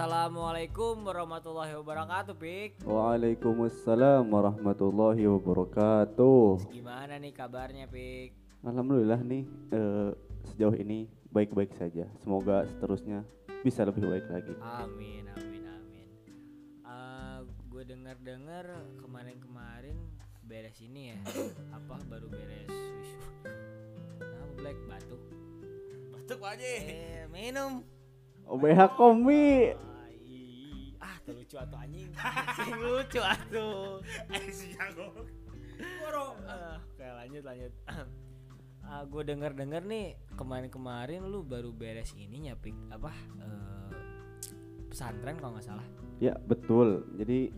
Assalamualaikum warahmatullahi wabarakatuh, Pik. Waalaikumsalam warahmatullahi wabarakatuh. Gimana nih kabarnya, Pik? Alhamdulillah nih eh, sejauh ini baik-baik saja. Semoga seterusnya bisa lebih baik lagi. Amin, amin, amin. Uh, gue dengar-dengar kemarin-kemarin beres ini ya, apa baru beres. Nah, Black batuk. Batuk aja. Eh, minum. OBH komi. Ai, Ah, terlucu atuh anjing. Sing lucu atuh. Eh si jago. Ah, Oke, lanjut lanjut. Ah, gue denger dengar nih kemarin-kemarin lu baru beres ininya pik apa eh, pesantren kalau nggak salah Ya betul. Jadi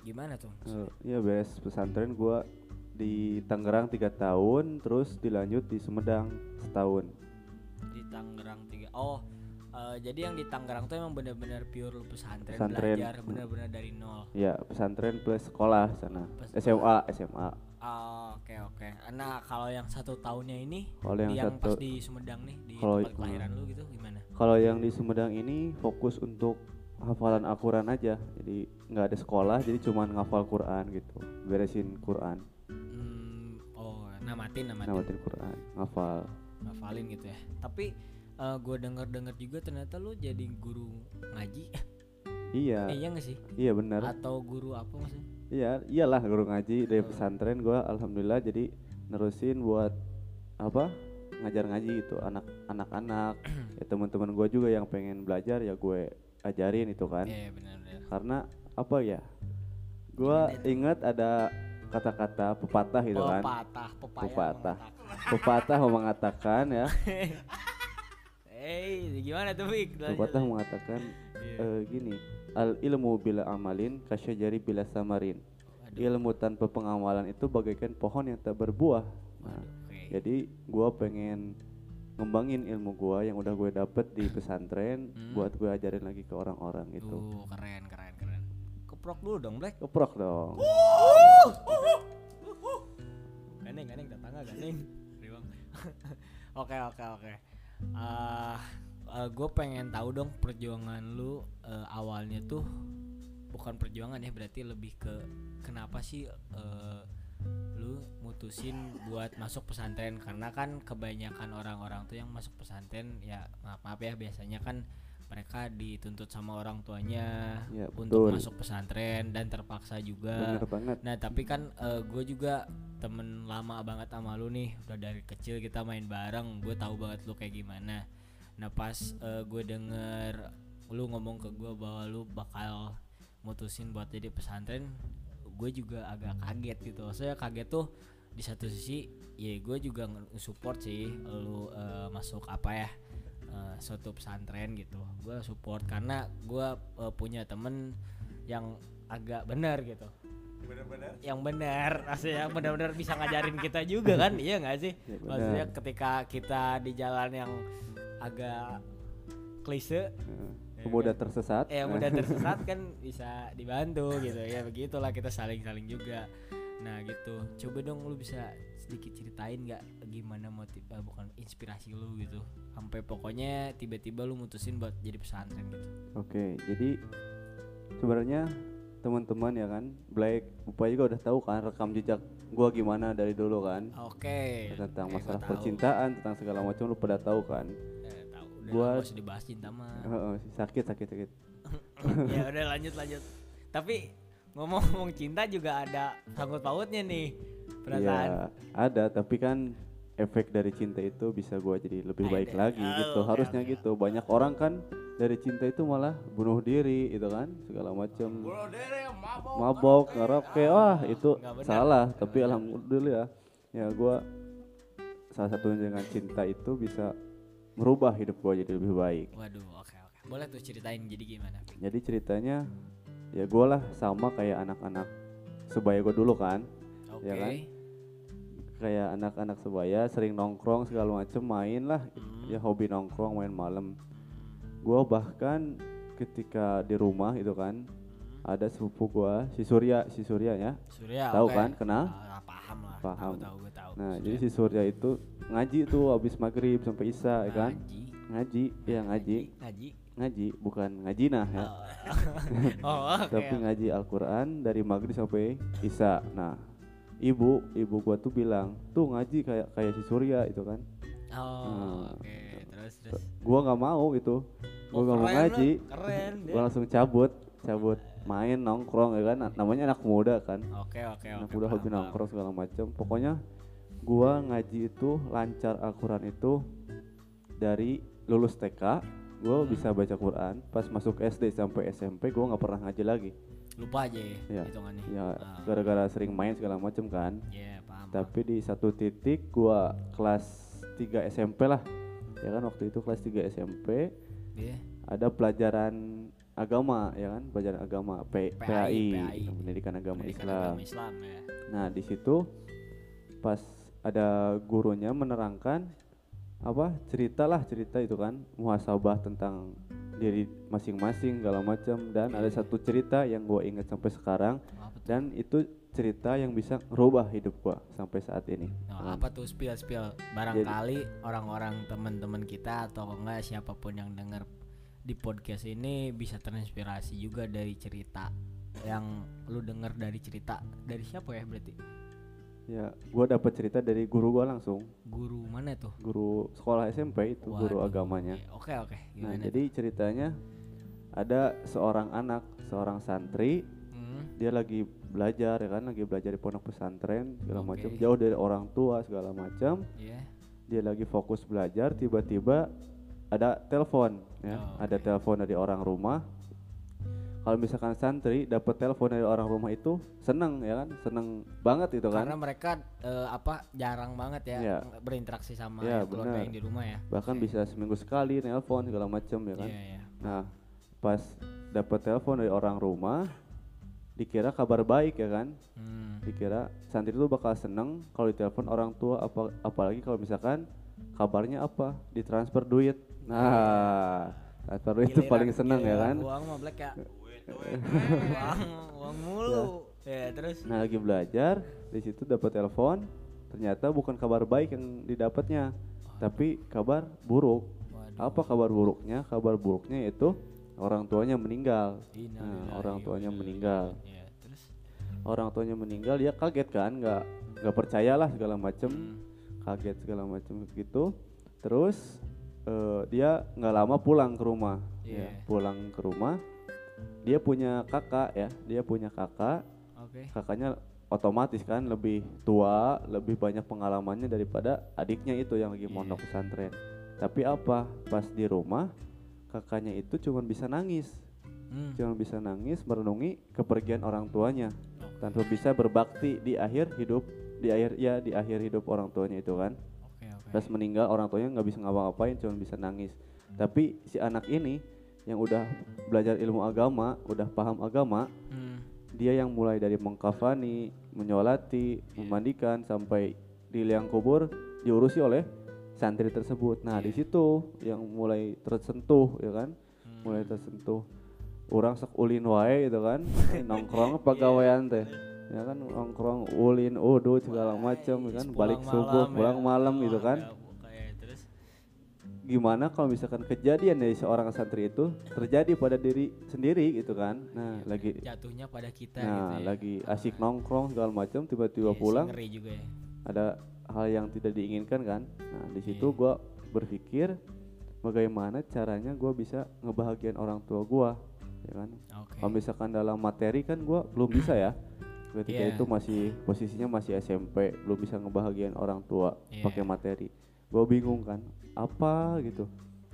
gimana tuh eh, ya beres pesantren gua di Tangerang tiga tahun, terus dilanjut di Sumedang setahun. di Tangerang tiga oh eh, jadi yang di Tangerang tuh emang bener-bener pure lu pesantren, Pesantren. belajar bener-bener dari nol Ya pesantren plus sekolah sana. Plus SMA, SMA. Ah, oke oke nah kalau yang satu tahunnya ini Kalau yang yang pas satu- di Sumedang nih di Kalau- tempat kelahiran lu gitu gimana Kalau yang di Sumedang ini fokus untuk hafalan Al-Quran aja. Jadi nggak ada sekolah, jadi cuman ngafal Quran gitu. Beresin Quran, hmm, oh namatin namatin namatin Quran, ngafal. ngafalin gitu ya tapi gue denger dengar juga ternyata lu jadi guru ngaji Iya, eh, iya gak sih iya benar. atau guru apa maksudnya Iya, iyalah guru ngaji dari pesantren gua alhamdulillah jadi nerusin buat apa? ngajar ngaji gitu anak anak-anak ya teman-teman gua juga yang pengen belajar ya gue ajarin itu kan. iya benar benar Karena apa ya? Gua ingat ada kata-kata pepatah gitu kan. pepatah Pepatah. Pepatah mengatakan ya, eh gimana tuh Fik pepatah mengatakan Iya. eh, gini, al ilmu bila amalin kasyajari bila samarin. Waduh, Ilmu tanpa pengamalan itu bagaikan pohon yang tak berbuah. Nah, waduh, oke. jadi gua pengen ngembangin ilmu gua yang udah gue dapet di pesantren Hmm. buat gue ajarin lagi ke orang-orang gitu. Tuh, keren keren keren keprok dulu dong Black Keprok dong. Ganeng, ganeng, tetangga ganeng. Riwang. Oke, oke, oke. Ah, gue pengen tahu dong perjuangan lu eh, awalnya tuh bukan perjuangan ya berarti lebih ke kenapa sih eh, lu mutusin buat masuk pesantren karena kan kebanyakan orang-orang tuh yang masuk pesantren ya maaf maaf ya biasanya kan mereka dituntut sama orang tuanya Ya, untuk betul. masuk pesantren dan terpaksa juga Bener banget. Nah tapi kan gue juga temen lama banget sama lu nih Udah dari kecil kita main bareng Gue tahu banget lu kayak gimana Nah pas gue denger lu ngomong ke gue bahwa lu bakal mutusin buat jadi pesantren Gue juga agak kaget gitu Saya kaget tuh di satu sisi ya gue juga support sih lu eh, masuk apa ya eh, suatu pesantren gitu gue support karena gue eh, punya temen yang agak benar gitu Bener-bener. yang benar maksudnya benar-benar bisa ngajarin kita juga kan iya nggak sih Ya, benar. maksudnya ketika kita di jalan yang agak klise. Eh, Pemuda tersesat. eh yang udah tersesat kan bisa dibantu gitu ya. Begitulah kita saling-saling juga. Nah gitu. Coba dong lu bisa sedikit ceritain nggak gimana motif eh, bukan inspirasi lu gitu. Sampai pokoknya tiba-tiba lu mutusin buat jadi pesantren gitu. Oke, jadi sebenarnya teman-teman ya kan, Black, Upaya juga udah tahu kan rekam jejak gua gimana dari dulu kan. Oke. Tentang Oke, gua masalah percintaan, tentang segala macam lu pada tahu kan. Udah Gua- usah dibahas cinta mah Heeh, sakit sakit sakit. ya udah lanjut lanjut tapi ngomong-ngomong cinta juga ada sangkut pautnya nih perasaan Iya, ada tapi kan efek dari cinta itu bisa gua jadi lebih Ah, baik ada. lagi Oh, gitu. oke, Harusnya oke. gitu. Banyak orang kan dari cinta itu malah bunuh diri itu kan, segala macam. Mabok. ngeroke wah itu salah tapi alhamdulillah ya gua salah satunya dengan cinta itu bisa merubah hidup gua jadi lebih baik waduh oke oke boleh tuh ceritain jadi gimana jadi ceritanya ya gua lah sama kayak anak-anak sebaya gua dulu kan oke Ya kan? kayak anak-anak sebaya sering nongkrong segala macem main lah Hmm. ya hobi nongkrong main malam gua bahkan ketika di rumah itu kan ada sepupu gua si Surya si Surya ya Surya Tahu oke. kan, kenal? Ah, paham lah Paham. tahu tahu gue tahu Nah, jadi si Surya itu ngaji tuh habis maghrib sampai isya ya kan? ngaji. Ngaji, iya ngaji. ngaji. ngaji. Bukan ngaji nah ya. Oh. Oke tapi ngaji Al-Quran dari maghrib sampai isya. Nah ibu ibu gua tuh bilang tuh ngaji kayak kayak si Surya itu kan. Oh Hmm. oke terus terus. gua nggak mau gitu. Gua Oh, nggak mau keren ngaji. keren gua langsung cabut cabut main nongkrong ya kan? Namanya anak muda kan. Oke oke anak oke muda hobi nongkrong segala macam pokoknya gua ngaji itu lancar Al-Quran itu dari lulus TK gua Hmm. bisa baca Quran. Pas masuk SD sampai SMP gua nggak pernah ngaji lagi. Lupa aja ya Ya, hitungannya. Ya Ah, gara-gara sering main segala macam kan. Iya paham tapi di satu titik gua kelas 3 SMP lah. Ya kan waktu itu kelas 3 SMP Iya. ada pelajaran agama ya kan? Pelajaran agama P- PAI, PAI, PAI. pendidikan agama Pendidikan Islam. agama Islam ya. Nah di situ pas ada gurunya menerangkan apa cerita lah cerita itu kan muhasabah tentang diri masing-masing segala macam. Dan ada satu cerita yang gua ingat sampai sekarang. Dan itu cerita yang bisa merubah hidup gua sampai saat ini. Nah, apa tuh spill spill barangkali orang-orang teman-teman kita atau enggak siapa pun yang dengar di podcast ini bisa terinspirasi juga dari cerita yang lu dengar dari cerita dari siapa ya berarti ya gua dapat cerita dari guru gua langsung. Guru mana tuh? Guru sekolah SMP itu guru Waduh, agamanya. oke oke nah gimana jadi ceritanya ada seorang anak seorang santri? Hmm, dia lagi belajar ya kan? Lagi belajar di pondok pesantren segala Oke. macam jauh dari orang tua segala macam iya. Dia lagi fokus belajar tiba-tiba ada telepon ya. Oh, ada oke. telepon dari orang rumah kalau misalkan santri dapat telepon dari orang rumah itu seneng ya kan? Seneng banget itu kan. Karena mereka eh, apa jarang banget ya Iya. berinteraksi sama Iya, yang keluarga yang di rumah ya. Bahkan Oke. bisa seminggu sekali nelpon segala macam ya kan? Iya iya. Nah pas dapat telepon dari orang rumah dikira kabar baik ya kan? Hmm, dikira santri itu bakal seneng kalau ditelepon orang tua apa apalagi kalau misalkan kabarnya apa? Ditransfer duit. Nah transfer duit itu paling seneng ya kan? uang mah black ya Duit, uang uang mulu. Ya. Terus? Nah lagi belajar di situ dapat telepon. Ternyata bukan kabar baik yang didapatnya tapi kabar buruk. Waduh. apa kabar buruknya? Kabar buruknya yaitu orang tuanya meninggal. Nah, orang tuanya inna meninggal. Ya, terus? Orang tuanya meninggal dia kaget kan? Nggak nggak percaya lah segala macem. Hmm. kaget segala macem gitu. Terus eh, dia nggak lama pulang ke rumah. Ya, Iya. pulang ke rumah dia punya kakak ya dia punya kakak. Oke. Kakaknya otomatis kan lebih tua lebih banyak pengalamannya daripada adiknya itu yang lagi Iya. mondok pesantren. Tapi apa? Pas di rumah kakaknya itu cuma bisa nangis. Hmm, cuma bisa nangis merenungi kepergian orang tuanya. Oke. tanpa bisa berbakti di akhir hidup di akhir ya di akhir hidup orang tuanya itu kan. Oke oke. Pas meninggal orang tuanya nggak bisa ngapa-ngapain cuma bisa nangis. Tapi si anak ini yang udah belajar ilmu agama udah paham agama Hmm, dia yang mulai dari mengkafani menyolati memandikan sampai di liang kubur diurusi oleh santri tersebut. Nah di situ yang mulai tersentuh ya kan? Hmm. mulai tersentuh. Orang sek ulin wae gitu kan? Nongkrong pegawaian teh? Ya kan nongkrong ulin udut segala macam ya kan? balik subuh malam pulang ya. malam gitu kan gimana kalau misalkan kejadian dari seorang santri itu terjadi pada diri sendiri gitu kan nah Iya, lagi jatuhnya pada kita nah gitu ya lagi asik nongkrong segala macam tiba-tiba Iya pulang ngeri juga ya ada hal yang tidak diinginkan kan nah di situ Iya. gua berpikir bagaimana caranya gua bisa ngebahagiain orang tua gua ya kan oke Kalau misalkan dalam materi kan gua belum bisa ya. Ketika Iya. itu masih posisinya masih SMP, belum bisa ngebahagiain orang tua Iya. pakai materi. Gua bingung kan, apa gitu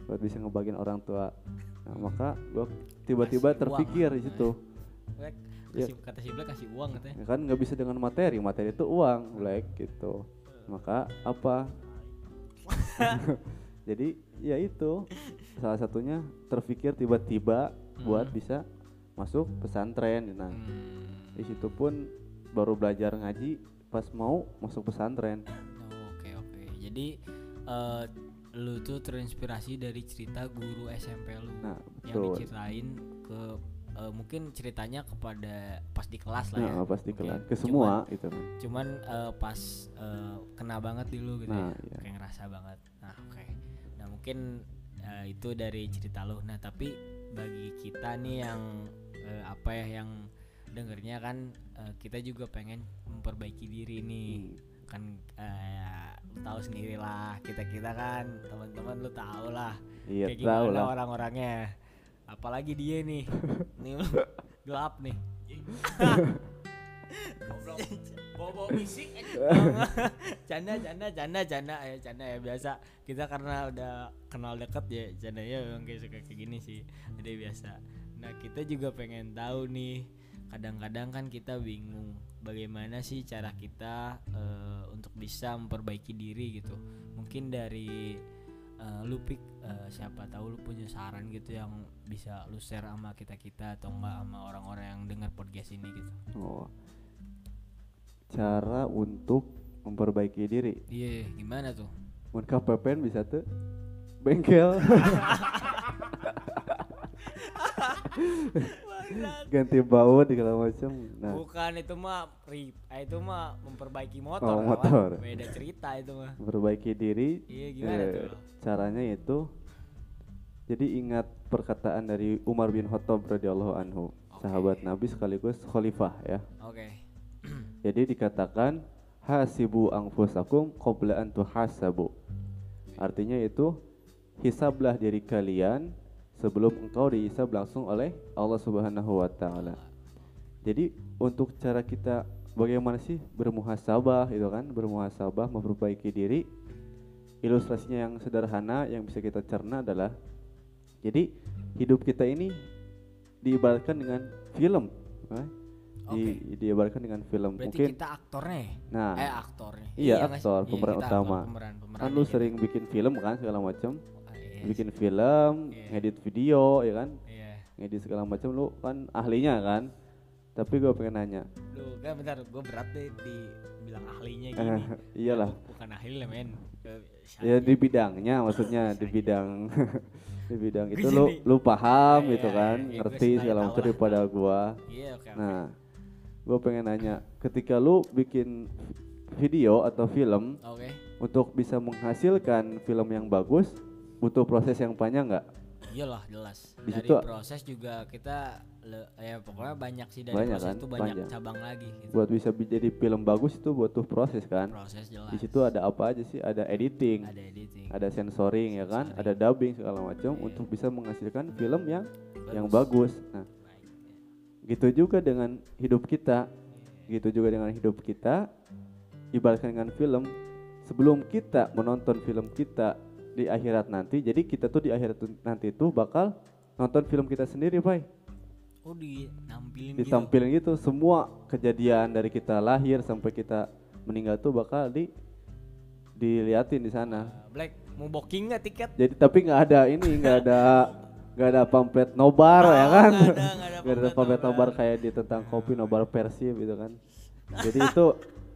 buat bisa ngebahagiain orang tua. Nah, maka gua tiba-tiba terpikir di situ. Black, Ya. kata si Black kasih uang katanya Ya kan nggak bisa dengan materi, materi itu uang, Black gitu. Maka apa? Jadi ya itu salah satunya terpikir tiba-tiba buat Hmm. bisa masuk pesantren. Nah, Hmm. di situ pun baru belajar ngaji pas mau masuk pesantren Oh, Oke oke. Jadi eh, lu tuh terinspirasi dari cerita guru SMP lu nah yang diceritain ke eh, mungkin ceritanya kepada pas di kelas lah ya. nah pasti Oke. kelas ke semua itu kan Cuman eh, pas eh, kena banget di lu gitu Nah, ya. iya. Kayak ngerasa banget. Nah, oke. Nah, mungkin eh, itu dari cerita lo. Nah, tapi bagi kita nih yang eh, apa ya yang dengernya kan eh, kita juga pengen memperbaiki diri nih. Kan eh, lu tahu sendiri lah, kita-kita kan teman-teman lu tahu lah Iya kayak tahu gimana lah. orang-orangnya. Apalagi dia nih. nih gelap nih. Goblok. Bawa-bawa fisik canda canda canda canda ya canda ya biasa kita karena udah kenal deket ya canda ya memang kayak suka kayak gini sih jadi biasa nah kita juga pengen tahu nih kadang-kadang kan kita bingung bagaimana sih cara kita eh, untuk bisa memperbaiki diri gitu mungkin dari eh, lu pik eh, siapa tahu lu punya saran gitu yang bisa lu share sama kita kita atau enggak sama orang-orang yang dengar podcast ini gitu Oh. Cara untuk memperbaiki diri. iya gimana tuh Mun KPPN bisa tuh bengkel. Ganti baut segala macam. Nah, Bukan itu mah rip, eh, itu mah memperbaiki motor. Oh, kawan. motor. Beda cerita itu mah. memperbaiki diri Iya gimana eh, tuh? caranya itu jadi ingat perkataan dari Umar bin Khattab radhiyallahu anhu, sahabat Nabi sekaligus khalifah ya. Oke. Jadi dikatakan hasibu anfusakum qabla an tuhasabu. Artinya itu hisablah diri kalian sebelum engkau dihisab langsung oleh Allah Subhanahu wa taala. Jadi untuk cara kita bagaimana sih bermuhasabah itu kan, bermuhasabah memperbaiki diri. Ilustrasinya yang sederhana yang bisa kita cerna adalah jadi hidup kita ini diibaratkan dengan film. eh, Di, diibaratkan dengan film. Berarti Mungkin kita aktornya. ya? nah Eh aktornya. Iya, sih? aktor, pemeran kita utama. pemeran, pemeran kan lu sering bikin film kan segala macam, Ah, iya bikin film, Iya. ngedit video ya kan, Iya. ngedit segala macam lu kan ahlinya kan. Tapi gue pengen nanya, Lu kan bentar, gue berat deh di bilang ahlinya eh, gini. iyalah, Ya, bukan ahli lah men. Eh, ya di bidangnya maksudnya di bidang di bidang itu lu lu paham Iya, gitu kan, iya, ngerti segala macam daripada gua. Iya oke. Nah, gue pengen nanya, ketika lu bikin video atau film Oke. untuk bisa menghasilkan film yang bagus, butuh proses yang panjang nggak? Iyalah jelas. Di dari situ- proses juga kita le- ya pokoknya banyak sih dari Banyak proses kan, itu banyak panjang. cabang lagi gitu. buat bisa bi- jadi film bagus itu butuh proses kan Proses jelas. di situ ada apa aja sih ada editing ada editing. ada sensoring ya kan ada dubbing segala macam Iya. untuk bisa menghasilkan film yang yang Bagus. bagus nah Baik. gitu juga dengan hidup kita gitu juga dengan hidup kita ibaratkan dengan film sebelum kita menonton film kita di akhirat nanti jadi kita tuh di akhirat nanti tuh bakal nonton film kita sendiri Pak Oh di nampilin gitu. ditampilin gitu semua kejadian dari kita lahir sampai kita meninggal tuh bakal di diliatin di sana. Black mau booking nggak tiket? Jadi tapi nggak ada ini nggak ada nggak ada pamflet nobar ya Oh, kan? nggak ada, nggak ada Nggak ada pamflet pamflet nobar nobar. kayak di tentang kopi nobar Persib gitu kan. Jadi itu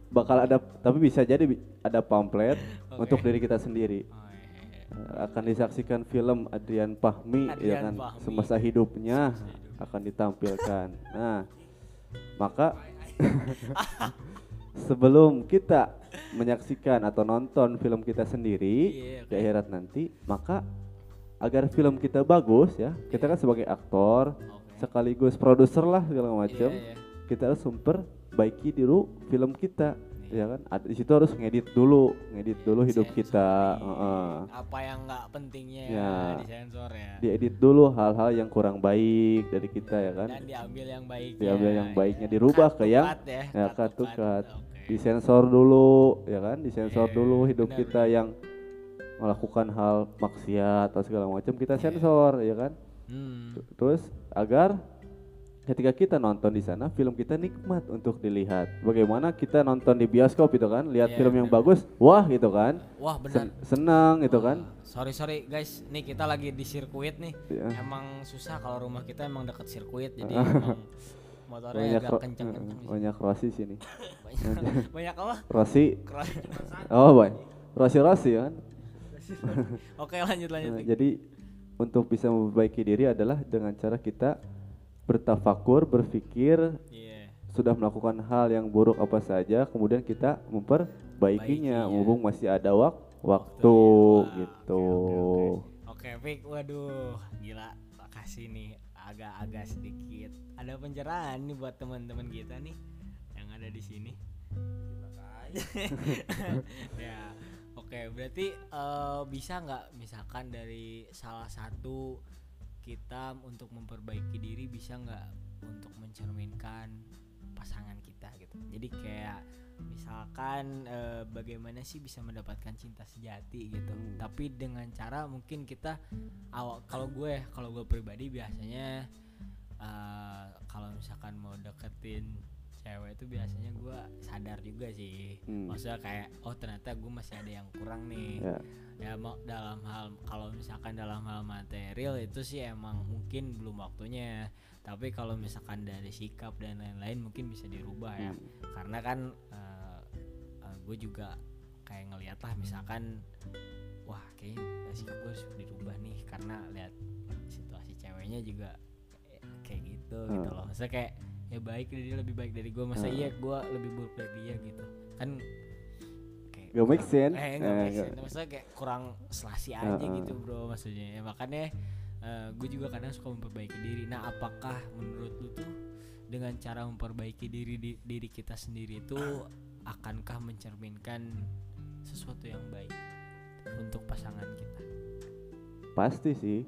bakal ada tapi bisa jadi ada pamflet Oke. untuk diri kita sendiri. Akan disaksikan film Adrian Fahmi ya kan Fahmi. semasa hidupnya Semasa hidup. akan ditampilkan. Nah, maka sebelum kita menyaksikan atau nonton film kita sendiri Iya, di akhirat nanti, maka agar film kita bagus ya, kita kan sebagai aktor Oke. sekaligus produser lah segala macam, Iya, iya. kita harus memperbaiki dulu film kita ya kan di situ harus ngedit dulu ngedit dulu hidup Sensor, kita heeh. Apa yang nggak pentingnya Ya. ya disensor ya. diedit dulu hal-hal yang kurang baik dari kita ya kan Dan diambil yang baiknya. Diambil yang baiknya, ya. dirubah Cut ke yang- cut ya. ya cut cut cut. Disensor dulu ya kan disensor Iya, dulu hidup benar, kita benar. yang melakukan hal maksiat atau segala macam kita Iya. sensor ya kan Hmm. terus agar ketika kita nonton di sana film kita nikmat untuk dilihat bagaimana kita nonton di bioskop itu kan lihat Iya, film yang benar. bagus wah gitu kan Wah benar. Sen- senang gitu kan Wah, Sorry sorry guys, nih kita lagi di sirkuit nih. Ya. Emang susah kalau rumah kita emang deket sirkuit, jadi emang motornya banyak agak kenceng-kenceng. sih. banyak Rossi sini Banyak, banyak apa? Keren. oh boy Rossi Rossi kan Oke lanjut lanjut. Nah, jadi untuk bisa memperbaiki diri adalah dengan cara kita bertafakur, berpikir Iya. sudah melakukan hal yang buruk apa saja, kemudian kita memperbaikinya, Baikinya. mumpung masih ada wak waktu Wah, gitu. Oke, oke, oke. Oke, Fik, waduh, gila. Makasih nih, agak-agak sedikit ada pencerahan nih buat teman-teman kita nih yang ada di sini. ya, oke. Berarti eh, bisa nggak misalkan dari salah satu kita untuk memperbaiki diri bisa nggak untuk mencerminkan pasangan kita gitu. Jadi kayak misalkan eh, bagaimana sih bisa mendapatkan cinta sejati gitu. Tapi dengan cara mungkin kita awal kalau gue kalau gue pribadi biasanya eh, kalau misalkan mau deketin cewek itu biasanya gue sadar juga sih Hmm. maksudnya kayak oh ternyata gue masih ada yang kurang nih Ya. ya mau dalam hal kalau misalkan dalam hal material itu sih emang mungkin belum waktunya tapi kalau misalkan dari sikap dan lain-lain mungkin bisa dirubah ya Hmm. karena kan gue juga kayak ngeliat lah misalkan wah kayaknya eh, sikap gue harus dirubah nih karena lihat situasi ceweknya juga kayak- gitu gitu Hmm. loh maksudnya kayak ya baik dia lebih baik dari gue masa Hmm. iya gue lebih buruk dari dia gitu kan kayak Gak make sense. eh, gak Eh, make gak- sense. maksudnya kayak kurang selasi aja Heeh. gitu bro maksudnya ya, makanya gue juga kadang suka memperbaiki diri nah apakah menurut lu tuh dengan cara memperbaiki diri di- diri kita sendiri itu akankah mencerminkan sesuatu yang baik untuk pasangan kita Pasti sih.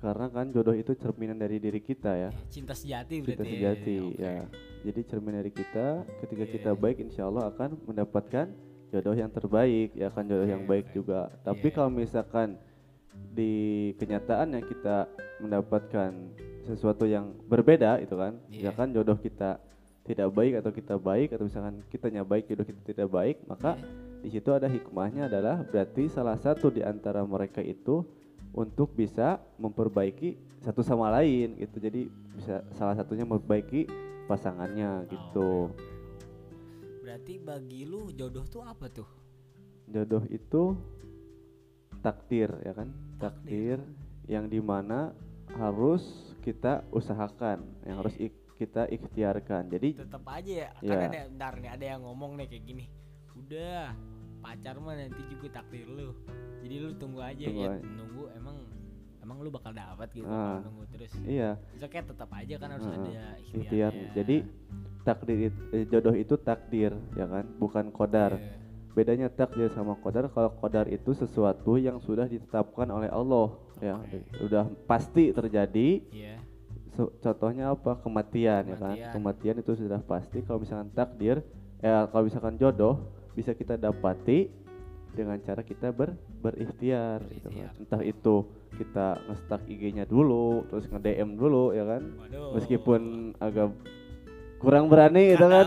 Karena kan jodoh itu cerminan dari diri kita ya. Eh, cinta sejati berarti Cinta ya. sejati Oke. ya. Jadi cermin dari kita ketika Iya. kita baik insya Allah akan mendapatkan jodoh yang terbaik ya kan jodoh Oke, yang baik oke. juga. Tapi Iya. kalau misalkan di kenyataan yang kita mendapatkan sesuatu yang berbeda itu kan, Iya. misalkan jodoh kita tidak baik atau kita baik atau misalkan kitanya baik jodoh kita tidak baik, maka Iya. di situ ada hikmahnya adalah berarti salah satu di antara mereka itu untuk bisa memperbaiki satu sama lain gitu. Jadi bisa salah satunya memperbaiki pasangannya Oh, gitu. berarti bagi lu jodoh tuh apa tuh Jodoh itu takdir ya kan? Takdir yang di mana harus kita usahakan, yang harus ik- kita ikhtiarkan. Jadi tetap aja ya Iya. kan ada bentar nih ada yang ngomong nih kayak gini udah pacar mah nanti juga takdir lu jadi lu tunggu aja Tunggu ya aja. nunggu emang emang lu bakal dapat gitu Ah. kalau nunggu terus iya, itu kayak tetap aja kan harus Heeh. ada ikhtiar. ikhtiarnya Jadi takdir eh, jodoh itu takdir ya kan, bukan kodar. Iya. bedanya takdir sama kodar kalau kodar itu sesuatu yang sudah ditetapkan oleh Allah ya Oke. udah pasti terjadi iya So- contohnya apa kematian, ya kan Kematian. kematian itu sudah pasti kalau misalkan takdir ya kalau misalkan jodoh bisa kita dapati dengan cara kita ber berikhtiar, gitu kan. Berikhtiar. entah itu kita nge-stack IG-nya dulu terus nge-DM dulu ya kan Waduh. meskipun agak kurang berani gitu kan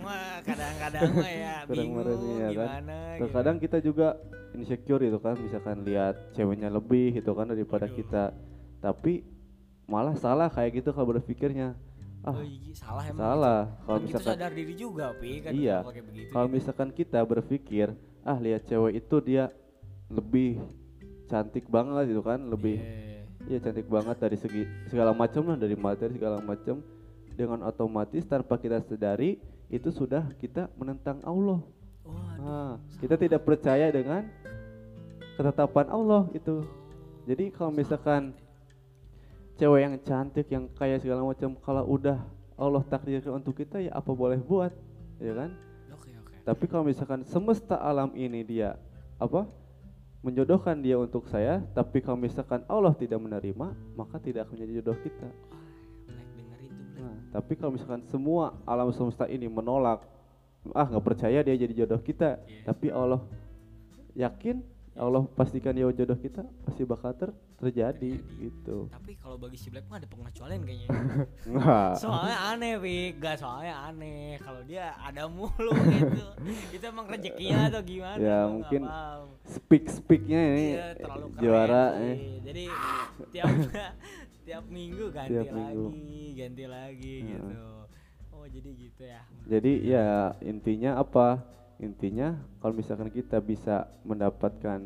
kadang-kadang ya Kurang bingung berani ya kan. gimana gitu. Terkadang kita juga insecure itu kan, misalkan lihat ceweknya lebih gitu kan daripada Waduh. kita. Tapi malah salah kayak gitu kalau berpikirnya. Ah, Oh, iya, salah emang salah. Kalau Kan kita misalkan sadar diri juga pi kan Iya. kalau gitu. misalkan kita berpikir, ah lihat cewek itu dia lebih cantik banget gitu kan, lebih Iya. Iya cantik banget dari segi segala macam lah dari materi segala macam dengan otomatis tanpa kita sadari itu sudah kita menentang Allah. Waduh, Nah, kita tidak percaya dengan ketetapan Allah itu. Jadi kalau misalkan cewek yang cantik yang kaya segala macam kalau udah Allah takdirkan untuk kita ya apa boleh buat, ya kan? Tapi kalau misalkan semesta alam ini dia apa menjodohkan dia untuk saya, tapi kalau misalkan Allah tidak menerima, maka tidak akan menjadi jodoh kita. Nah, tapi kalau misalkan semua alam semesta ini menolak, ah nggak percaya dia jadi jodoh kita, Iya. tapi Allah yakin, Allah pastikan dia jodoh kita, pasti bakal ter terjadi Terjadi. gitu. Tapi kalau bagi si Black mah ada pengecualian kayaknya. Soalnya aneh, Pik. Gak soalnya aneh. Kalau dia ada mulu gitu. Itu emang rezekinya atau gimana? Ya, mungkin paham. Speak speaknya ini Iya, terlalu keren juara sih. eh. Jadi tiap tiap minggu ganti Tiap lagi, minggu. ganti lagi Heeh. gitu. Oh, jadi gitu ya. Jadi ya intinya apa? Intinya kalau misalkan kita bisa mendapatkan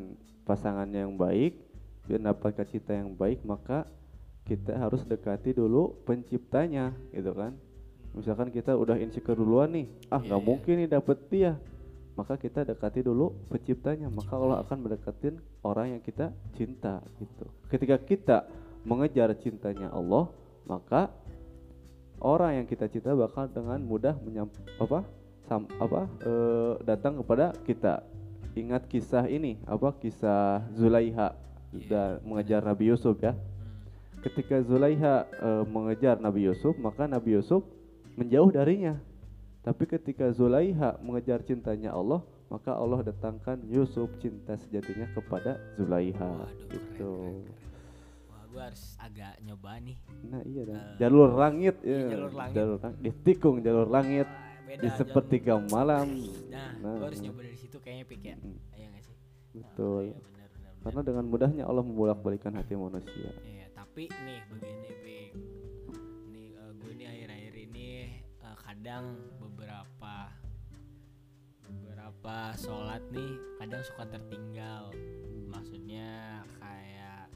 pasangan yang baik, mendapatkan cinta yang baik, maka kita harus dekati dulu penciptanya, gitu kan? Misalkan kita udah insecure duluan nih, ah Iya, nggak iya. mungkin nih dapet dia, maka kita dekati dulu penciptanya maka Allah akan mendekatin orang yang kita cinta gitu ketika kita mengejar cintanya Allah maka orang yang kita cinta bakal dengan mudah menyam, apa sam, apa eh, datang kepada kita ingat kisah ini apa kisah Zulaiha dan mengejar Nabi Yusuf ya ketika Zulaiha eh, mengejar Nabi Yusuf maka Nabi Yusuf menjauh darinya tapi ketika Zulaiha mengejar cintanya Allah, maka Allah datangkan Yusuf cinta sejatinya kepada Zulaiha. Waduh, keren, Gitu. keren, keren. Wah, gue harus agak nyoba nih. Nah iya dah. Eh, jalur langit iya, ya. jalur langit. Jalur lang- ditikung jalur langit beda di jam- sepertiga malam. Nah, Nah, gue harus nah. nyoba dari situ kayaknya pik ya. Mm, Iya nggak sih? Betul. Iya benar benar. benar. Karena dengan mudahnya Allah membolak-balikan hati manusia. Iya, tapi nih begini pik. Nih eh, gue nih akhir-akhir ini eh, kadang beberapa beberapa sholat nih kadang suka tertinggal. Maksudnya kayak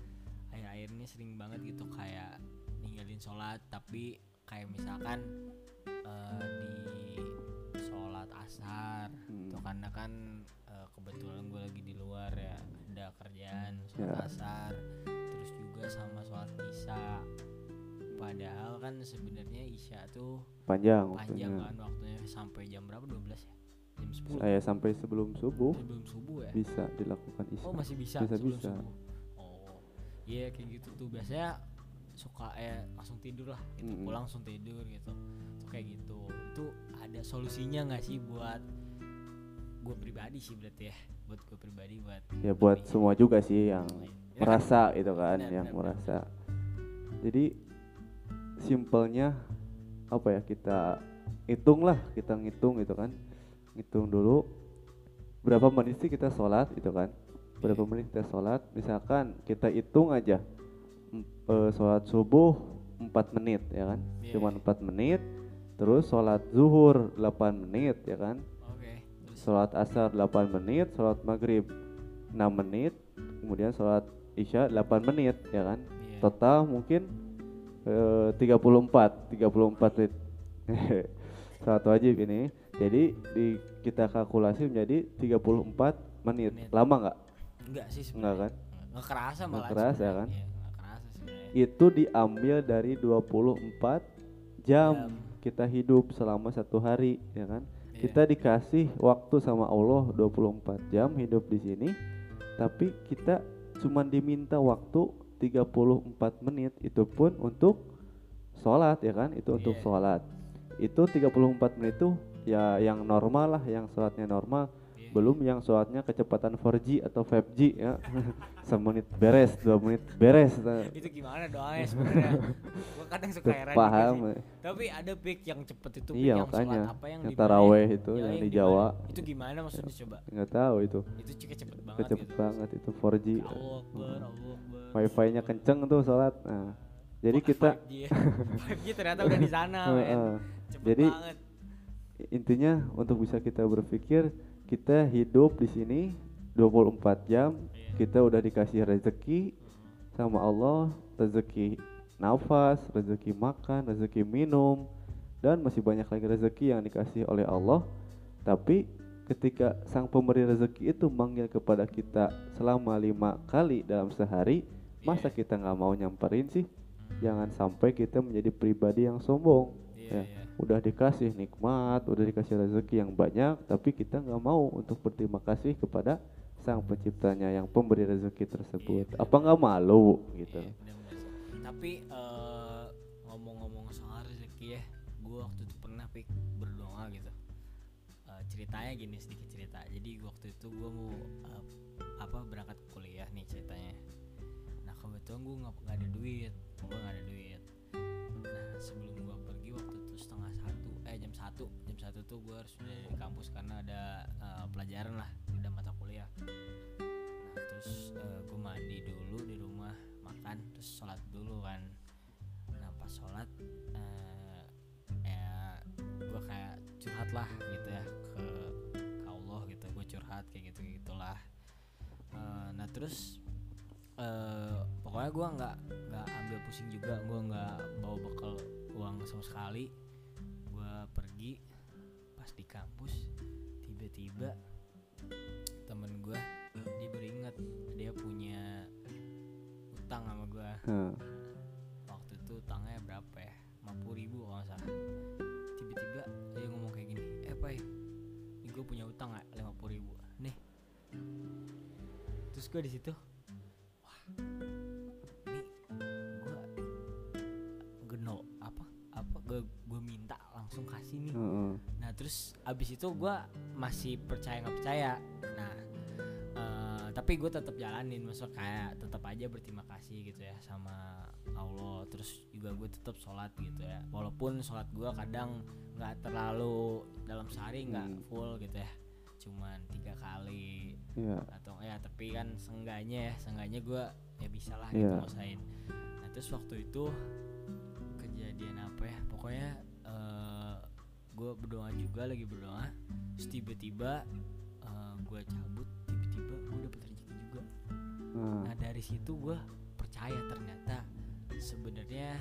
akhir-akhir ini sering banget gitu kayak ninggalin sholat tapi kayak misalkan eh, di sholat asar Hmm. tuh karena kan eh, kebetulan gue lagi di luar ya ada kerjaan sholat Ya. asar terus juga sama sholat isya padahal kan sebenarnya isya tuh Panjang panjang waktunya. kan waktunya sampai jam berapa 12 ya jam 10 Saya sampai sebelum subuh sebelum subuh ya bisa dilakukan isya. oh masih bisa, Bisa, sebelum bisa. subuh oh iya kayak gitu tuh biasanya suka eh langsung tidur lah gitu Mm-mm. pulang langsung tidur gitu kayak gitu. Itu ada solusinya nggak sih buat gue pribadi sih berarti ya? Buat gue pribadi buat Ya buat lebih- semua juga sih yang Ya kan? merasa itu kan Benar, yang benar, merasa. Jadi simpelnya apa ya kita hitung lah kita ngitung gitu kan. Ngitung dulu berapa menit sih kita sholat gitu kan? Berapa Iya. menit kita sholat? Misalkan kita hitung aja eh, sholat subuh 4 menit ya kan? Iya. cuman 4 menit terus sholat zuhur 8 menit ya kan oke terus sholat asar 8 menit, sholat maghrib 6 menit, kemudian sholat isya 8 menit ya kan. iya. Total mungkin eh, 34, 34 menit. sholat wajib ini. Jadi di kita kalkulasi menjadi 34 menit. Menit. Lama nggak? enggak sih Enggak sebenarnya kan? nggak kerasa malah Nggak kerasa sebenarnya. kan? Nggak kerasa sebenarnya Itu diambil dari 24 jam Jam. Kita hidup selama satu hari ya kan. Iya. Kita dikasih waktu sama Allah 24 jam hidup di sini, tapi kita cuma diminta waktu 34 menit itu pun untuk sholat ya kan, itu untuk Iya. sholat. Itu 34 menit itu ya yang normal lah, yang sholatnya normal. Belum yang sholatnya kecepatan 4G atau 5G ya, semenit beres, dua menit beres. Nah, itu gimana doanya sebenarnya gua kadang suka heran paham. sih. tapi ada pick yang cepet itu pick Iya, yang makanya. apa yang Yang di taraweh ya? itu Ya, yang di Jawa. itu gimana maksudnya coba Nggak tahu itu, itu cepet banget cepet gitu banget itu 4G. Allah Akbar Allah Akbar wifi-nya kenceng tuh sholat. Nah, jadi kita 5G 5G ternyata udah di sana Jadi, banget intinya untuk bisa kita berpikir kita hidup di sini 24 jam, Iya. kita udah dikasih rezeki sama Allah, rezeki nafas, rezeki makan, rezeki minum, dan masih banyak lagi rezeki yang dikasih oleh Allah. Tapi ketika sang pemberi rezeki itu manggil kepada kita selama lima kali dalam sehari, masa kita nggak mau nyamperin sih? Jangan sampai kita menjadi pribadi yang sombong. iya ya. iya Udah dikasih nikmat, udah dikasih rezeki yang banyak, tapi kita nggak mau untuk berterima kasih kepada sang penciptanya yang pemberi rezeki tersebut. Iya, Apa nggak malu gitu? Iya, bener-bener sih. Tapi eh, ngomong-ngomong soal rezeki ya, gue waktu itu pernah pik berdoa gitu. Eh, ceritanya gini sedikit cerita. Jadi waktu itu gue mau eh, apa berangkat kuliah nih ceritanya. Nah kebetulan gue nggak ada duit, gue nggak ada duit. Nah sebelum gue tuh gue harus udah di kampus karena ada eh, pelajaran lah, ada mata kuliah. Nah terus gue mandi dulu di rumah makan terus sholat dulu kan. Nah pas sholat eh ya gue kayak curhat lah gitu ya ke, ke Allah gitu gue curhat kayak gitu gitulah. Eh, nah terus eh pokoknya gue nggak nggak ambil pusing juga gue nggak bawa bekal uang sama sekali kampus tiba-tiba temen gue dia baru inget dia punya utang sama gue Nah, waktu itu utangnya berapa ya? 50 ribu kalau nggak salah. Tiba-tiba dia ngomong kayak gini eh pai ini gue punya utang nggak? 50 ribu. Nih. Terus gue di situ wah ini gue geno apa apa gue gue minta langsung kasih nih. heeh. Terus abis itu gue masih percaya nggak percaya. Nah eh, tapi gue tetap jalanin, maksudnya kayak tetap aja berterima kasih gitu ya sama Allah. Terus juga gue tetap sholat gitu ya. Walaupun sholat gue kadang nggak terlalu dalam sehari nggak Hmm. full gitu ya, cuman tiga kali Iya. atau ya tapi kan seenggaknya ya seenggaknya gue ya bisa lah Iya. gitu ngusahain nah terus waktu itu kejadian apa ya pokoknya gue berdoa juga lagi berdoa. Terus tiba-tiba gue cabut tiba-tiba gue dapet rezeki juga. Nah, nah dari situ gue percaya ternyata sebenarnya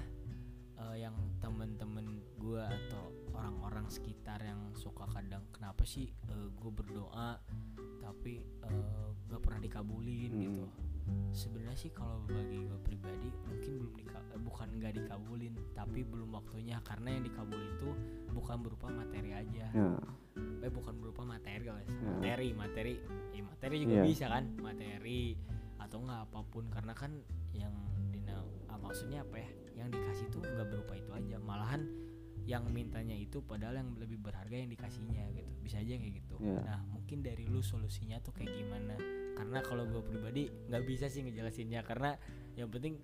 eh, yang temen-temen gue atau orang-orang sekitar yang suka kadang kenapa sih gue berdoa tapi eh, gak pernah dikabulin? Hmm. gitu sebenarnya sih kalau bagi gue pribadi mungkin belum dika eh, bukan nggak dikabulin tapi belum waktunya. Karena yang dikabulin itu bukan berupa materi aja. Ya. eh bukan berupa materi guys. Ya. materi materi. Ya materi juga Iya. bisa kan? Materi atau enggak apa pun. Karena kan yang dina ah, maksudnya apa ya? Yang dikasih itu nggak berupa itu aja. Malahan yang mintanya itu padahal yang lebih berharga yang dikasihnya gitu. Bisa aja kayak gitu. Iya. nah mungkin dari lu solusinya tuh kayak gimana? Karena kalau gue pribadi nggak bisa sih ngejelasinnya karena yang penting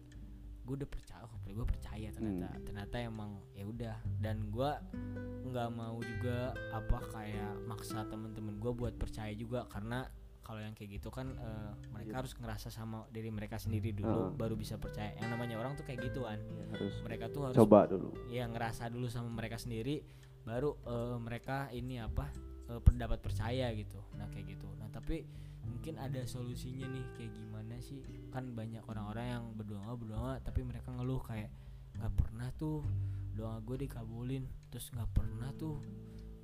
gue udah percaya oh, gue percaya ternyata. Hmm. ternyata emang ya udah. Dan gue nggak mau juga apa kayak maksa temen-temen gue buat percaya juga karena kalau yang kayak gitu kan eh, mereka harus ngerasa sama diri mereka sendiri dulu Heeh. baru bisa percaya. Yang namanya orang tuh kayak gituan. Harus mereka tuh harus coba dulu. Ya ngerasa dulu sama mereka sendiri baru eh, mereka ini apa eh, pendapat percaya gitu. Nah kayak gitu. Nah tapi mungkin ada solusinya nih kayak gimana sih? Kan banyak orang-orang yang berdoa berdoa tapi mereka ngeluh kayak nggak pernah tuh doa gue dikabulin. Terus nggak pernah tuh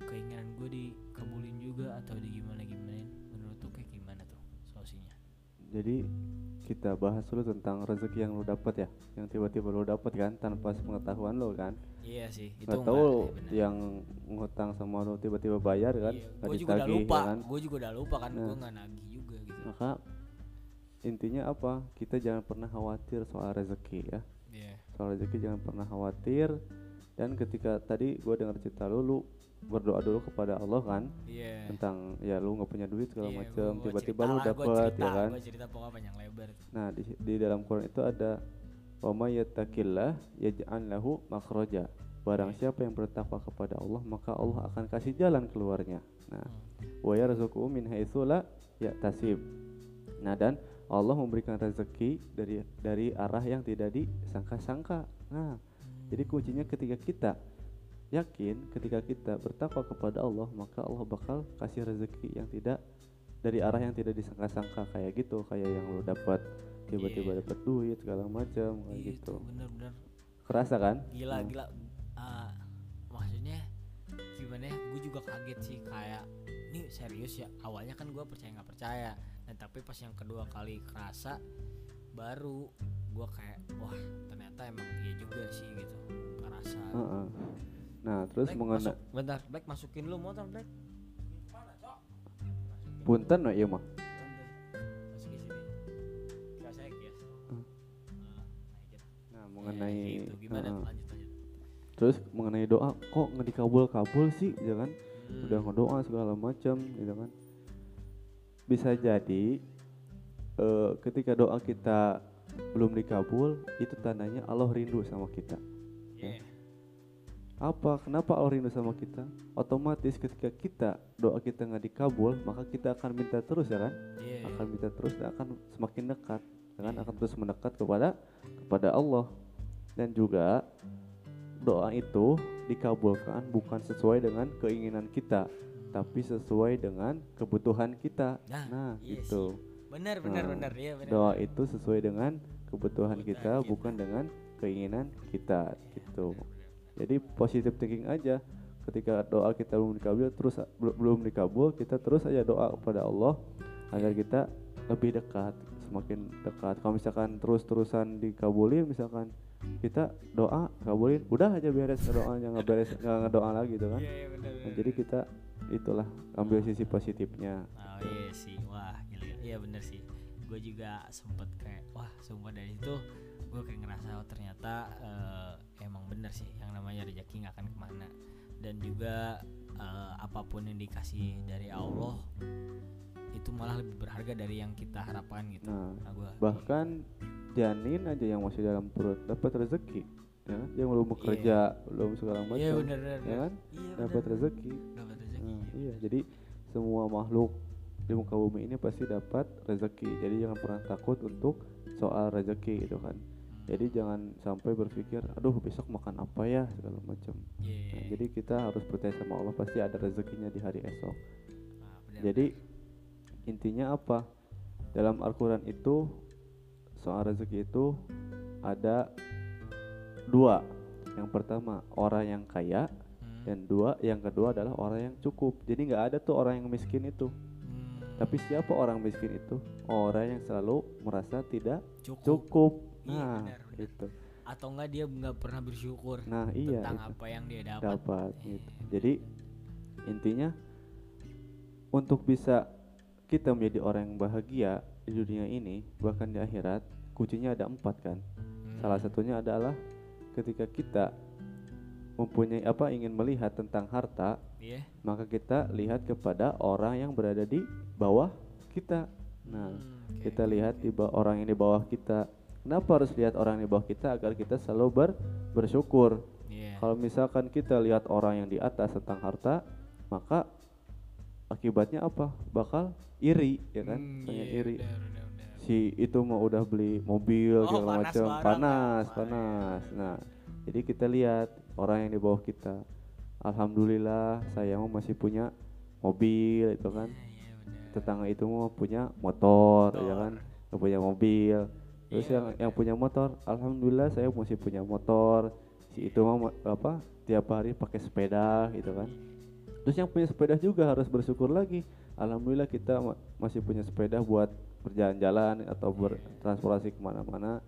keinginan gue dikabulin juga atau di gimana gimanain jadi kita bahas dulu tentang rezeki yang lu dapat ya yang tiba-tiba lu dapat kan tanpa pengetahuan lu kan iya sih itu nggak enggak, tahu benar. yang ngutang sama lu tiba-tiba bayar kan Iya, gue juga udah lupa ya kan gue juga udah lupa kan Nah. gue nggak nagih juga gitu maka intinya apa kita jangan pernah khawatir soal rezeki ya Iya. soal rezeki jangan pernah khawatir dan ketika tadi gue dengar cerita lu lu berdoa dulu kepada Allah kan? Iya. tentang ya lu nggak punya duit segala Iya, macam tiba-tiba lu cerita, ya kan? cerita panjang lebar. Nah di, di dalam Quran itu ada wa may yattaqillah yaj'al lahu makhraja. Barang Iya. siapa yang bertakwa kepada Allah maka Allah akan kasih jalan keluarnya. Nah Hmm. wa yarzuquhu min haitsu la yahtasib nah dan Allah memberikan rezeki dari dari arah yang tidak disangka-sangka. Nah jadi kuncinya ketika kita yakin ketika kita bertakwa kepada Allah maka Allah bakal kasih rezeki yang tidak dari arah yang tidak disangka-sangka. Kayak gitu kayak yang lu dapat tiba-tiba Iya. dapat duit segala macam kayak Iya, gitu. itu bener-bener kerasa kan? Gila Hmm. gila. Ah, maksudnya gimana ya? Gue juga kaget sih kayak ini serius ya? Awalnya kan gue percaya nggak percaya. Dan tapi pas yang kedua kali kerasa baru gue kayak wah ternyata emang iya juga sih gitu. Kerasa Heeh. Nah terus mengenai bentar Black masukin lu motor Black. Punten no, iya mah nah Ya, mengenai kayak gitu. lanjut lanjut. Terus mengenai doa kok nggak dikabul kabul sih ya kan? Hmm. udah ngedoa segala macam gitu kan? Bisa jadi eh, ketika doa kita belum dikabul itu tandanya Allah rindu sama kita. Iya. Apa? Kenapa Allah rindu sama kita? Otomatis ketika kita doa kita nggak dikabul maka kita akan minta terus ya kan? Iya, iya. akan minta terus dan akan semakin dekat ya kan? Iya. akan terus mendekat kepada kepada Allah. Dan juga doa itu dikabulkan bukan sesuai dengan keinginan kita tapi sesuai dengan kebutuhan kita. Nah, nah iya itu. benar benar Nah, benar. Iya benar doa itu sesuai dengan kebutuhan Kebutuhan kita kita. bukan dengan keinginan kita gitu. Benar. Jadi positive thinking aja. Ketika doa kita belum dikabul terus bel- belum dikabul kita terus aja doa kepada Allah agar kita lebih dekat semakin dekat. Kalau misalkan terus-terusan dikabulin misalkan kita doa kabulin udah aja beres doanya nggak beres nggak ngedoa lagi gitu kan? Iya, iya, Nah, jadi kita itulah ambil sisi positifnya. Oh iya sih, wah gila. Iya bener sih. Gue juga sempet kayak, wah sumpah dari itu gue kayak ngerasa oh, ternyata eh, emang bener sih yang namanya rezeki nggak akan ke mana. Dan juga eh, apa pun yang dikasih dari Allah itu malah lebih berharga dari yang kita harapkan gitu. Nah, Nah, gua bahkan janin aja yang masih dalam perut dapat rezeki ya kan? dia belum Iya. bekerja belum segala macam Iya bener bener. ya kan Iya dapat rezeki Dapat rezeki. Nah, iya jadi semua makhluk di muka bumi ini pasti dapat rezeki jadi jangan pernah takut untuk soal rezeki gitu kan. Jadi jangan sampai berpikir aduh besok makan apa ya? segala macam. Iya. Nah, jadi kita harus percaya sama Allah pasti ada rezekinya di hari esok. Nah, jadi intinya apa? Dalam Al-Quran itu soal rezeki itu ada dua. Yang pertama orang yang kaya Hmm. dan dua yang kedua adalah orang yang cukup. Jadi nggak ada tuh orang yang miskin itu. Hmm, tapi siapa orang miskin itu? Orang yang selalu merasa tidak cukup. cukup Iya, nah benar, benar. itu Atau enggak dia nggak pernah bersyukur nah iya tentang itu apa yang dia dapat. dapat Iya, gitu jadi intinya untuk bisa kita menjadi orang yang bahagia di dunia ini bahkan di akhirat kuncinya ada empat kan Hmm. salah satunya adalah ketika kita mempunyai apa ingin melihat tentang harta Iya. maka kita lihat kepada orang yang berada di bawah kita nah Hmm, oke, kita lihat di bawah orang yang di bawah kita kenapa harus lihat orang di bawah kita agar kita selalu ber bersyukur Iya. kalau misalkan kita lihat orang yang di atas tentang harta, maka akibatnya apa? Bakal iri, ya kan? Hmm, Misalnya iya, iri. benar, benar, benar. Si itu mau udah beli mobil Oh, segala macam, panas, panas. Nah, jadi kita lihat orang yang di bawah kita. Alhamdulillah saya masih punya mobil itu kan. Iya, iya, benar. Tetangga itu mah punya motor, ya Motor. kan? Nggak punya mobil. Terus Iya, yang yang punya motor, alhamdulillah saya masih punya motor. Si itu mah apa? Tiap hari pakai sepeda gitu kan. Terus yang punya sepeda juga harus bersyukur lagi. Alhamdulillah kita ma- masih punya sepeda buat berjalan-jalan atau bertransportasi ke mana-mana.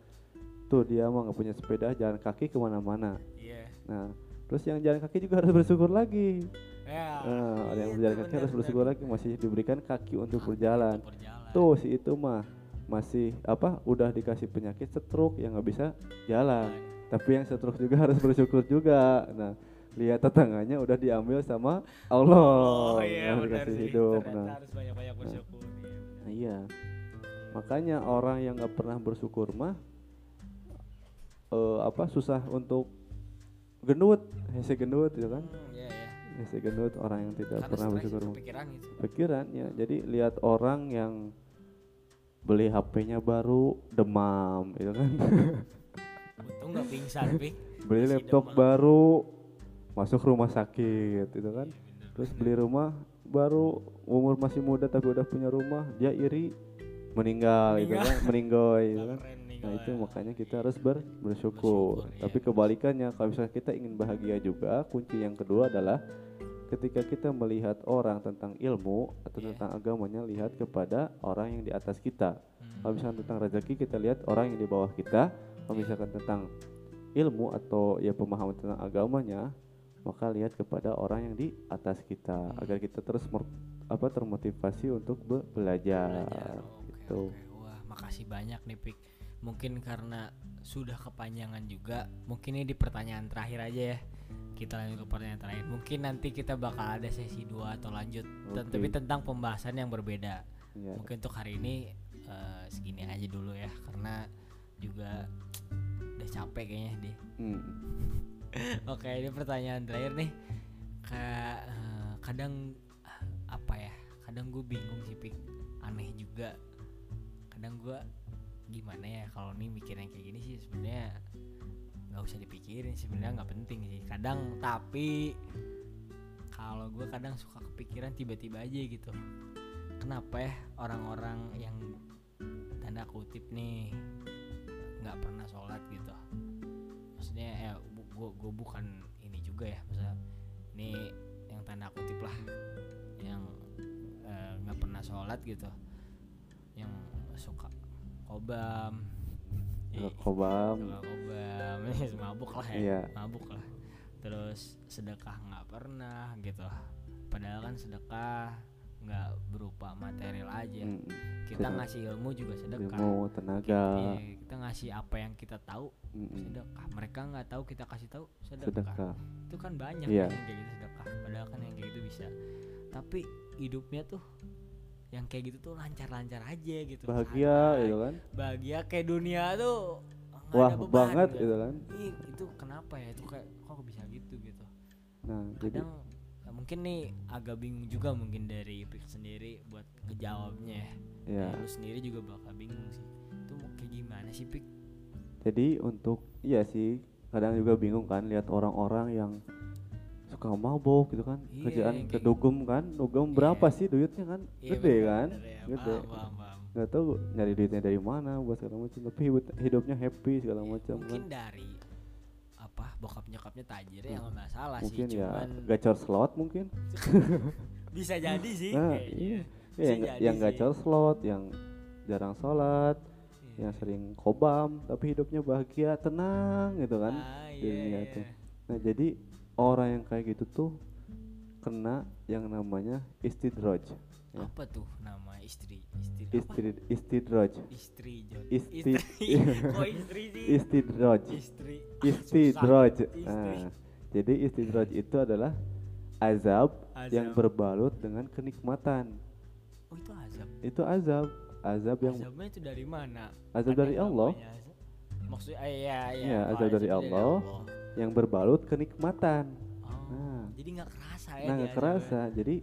Tuh dia mah nggak punya sepeda jalan kaki ke mana-mana. Iya. Nah, terus yang jalan kaki juga harus bersyukur lagi. Ya. Nah, ada yang iya, berjalan itu kaki harus bersyukur lagi masih diberikan kaki untuk Kaki berjalan. untuk berjalan. Tuh si itu mah masih apa? Udah dikasih penyakit stroke yang nggak bisa jalan. Tapi yang stroke juga harus bersyukur juga. Nah, lihat tetangganya udah diambil sama Allah. Oh iya Nah, dikasih sih. hidup. Ternyata Nah, harus bersyukur. Iya, benar. nah, iya. Makanya orang yang nggak pernah bersyukur mah eh, apa susah untuk gendut, hese gendut gitu kan. Hmm, iya, iya. Hese gendut orang yang tidak Karena pernah bersyukur. mah. kepikiran gitu. pikiran ya jadi lihat orang yang beli HP-nya baru demam gitu kan Untung nggak pingsan, beli Masih laptop demam. baru masuk rumah sakit gitu kan Iya, terus beli rumah baru umur masih muda tapi udah punya rumah dia iri meninggal gitu Meninggal. kan meninggoy gitu kan nah itu ya. makanya kita harus ber- bersyukur Bersyukur, tapi iya. kebalikannya kalau misalnya kita ingin bahagia juga kunci yang kedua adalah ketika kita melihat orang tentang ilmu atau Iya. tentang agamanya lihat kepada orang yang di atas kita Hmm. kalau misalkan tentang rezeki kita lihat orang yang di bawah kita kalau Iya. misalkan tentang ilmu atau ya pemahaman tentang agamanya maka lihat kepada orang yang di atas kita Hmm. agar kita terus mer- apa termotivasi untuk be- belajar, Belajar. Oke, gitu. oke. Wah, makasih banyak nih Pik. Mungkin karena sudah kepanjangan juga, mungkin ini di pertanyaan terakhir aja ya. Kita lanjut ke pertanyaan terakhir. Mungkin nanti kita bakal ada sesi 2 atau lanjut Oke. tapi tentang pembahasan yang berbeda. Ya. Mungkin untuk hari ini eh, segini aja dulu ya karena juga udah capek kayaknya deh. Hmm. Oke, ini pertanyaan terakhir nih. Kayak eh, kadang apa ya? Kadang gue bingung sih, Pik. Aneh juga. Kadang gue gimana ya kalau nih mikir yang kayak gini sih sebenarnya nggak usah dipikirin sebenarnya nggak penting sih. Kadang tapi kalau gue kadang suka kepikiran tiba-tiba aja gitu. Kenapa ya orang-orang yang tanda kutip nih nggak pernah sholat gitu? maksudnya ya gue bukan ini juga ya maksudnya ini yang tanda kutip lah yang eh, nggak pernah sholat gitu yang suka kobam Suka Ih, kobam. kobam. Mabuk lah ya. Iya. mabuk lah. Terus sedekah nggak pernah gitu. Padahal kan sedekah nggak berupa material aja. Mm, kita sedekah. ngasih ilmu juga sedekah. Ilmu tenaga. Iya, kita ngasih apa yang kita tahu Mm-mm. sedekah. Mereka nggak tahu kita kasih tahu sedekah, sedekah. Itu kan banyak Iya. kan yang kayak gitu sedekah. Padahal kan yang kayak gitu bisa. Tapi hidupnya tuh yang kayak gitu tuh lancar-lancar aja gitu. Bahagia santai. gitu kan? Bahagia kayak dunia tuh wah ada beban, banget gitu. gitu kan? Ih, itu kenapa ya? Itu kayak kok bisa gitu gitu. Nah jadi kadang ya mungkin nih agak bingung juga mungkin dari Pik sendiri buat ngejawabnya ya. Ya lu sendiri juga bakal bingung sih. Itu kayak gimana sih Pik jadi untuk iya sih kadang juga bingung kan lihat orang-orang yang suka mabok gitu kan Iya, kerjaan yang ke kayak dugem kan dugem berapa Iya. sih duitnya kan Iya, gede bener, kan bener ya. gede paham, paham, paham. nggak tahu nyari duitnya dari mana buat segala macam tapi hidup- hidupnya happy segala macam kan mungkin dari apa bokap nyokapnya tajir ya nggak masalah mungkin sih ya cuman gacor slot mungkin bisa jadi sih nah iya Bisa Ya, yang, jadi yang sih. gacor slot yang jarang sholat Iya. yang sering kobam tapi hidupnya bahagia tenang gitu kan Ah, iya, dunia iya. tuh. Nah jadi orang yang kayak gitu tuh kena yang namanya istidraj. Ya. apa tuh nama istri istri apa? Istri istidraj. istri Isti- istri kok istri sih Istidraj. istri istri Nah, jadi istidraj itu adalah azab, yang Azab. berbalut dengan kenikmatan. oh itu azab Itu azab, azab yang azabnya itu dari mana azab Ada dari yang Allah azab? maksudnya iya iya Iya, Oh, azab dari Allah. Yang berbalut kenikmatan. oh Nah. jadi nggak kerasa ya Nah, nggak kerasa. Jadi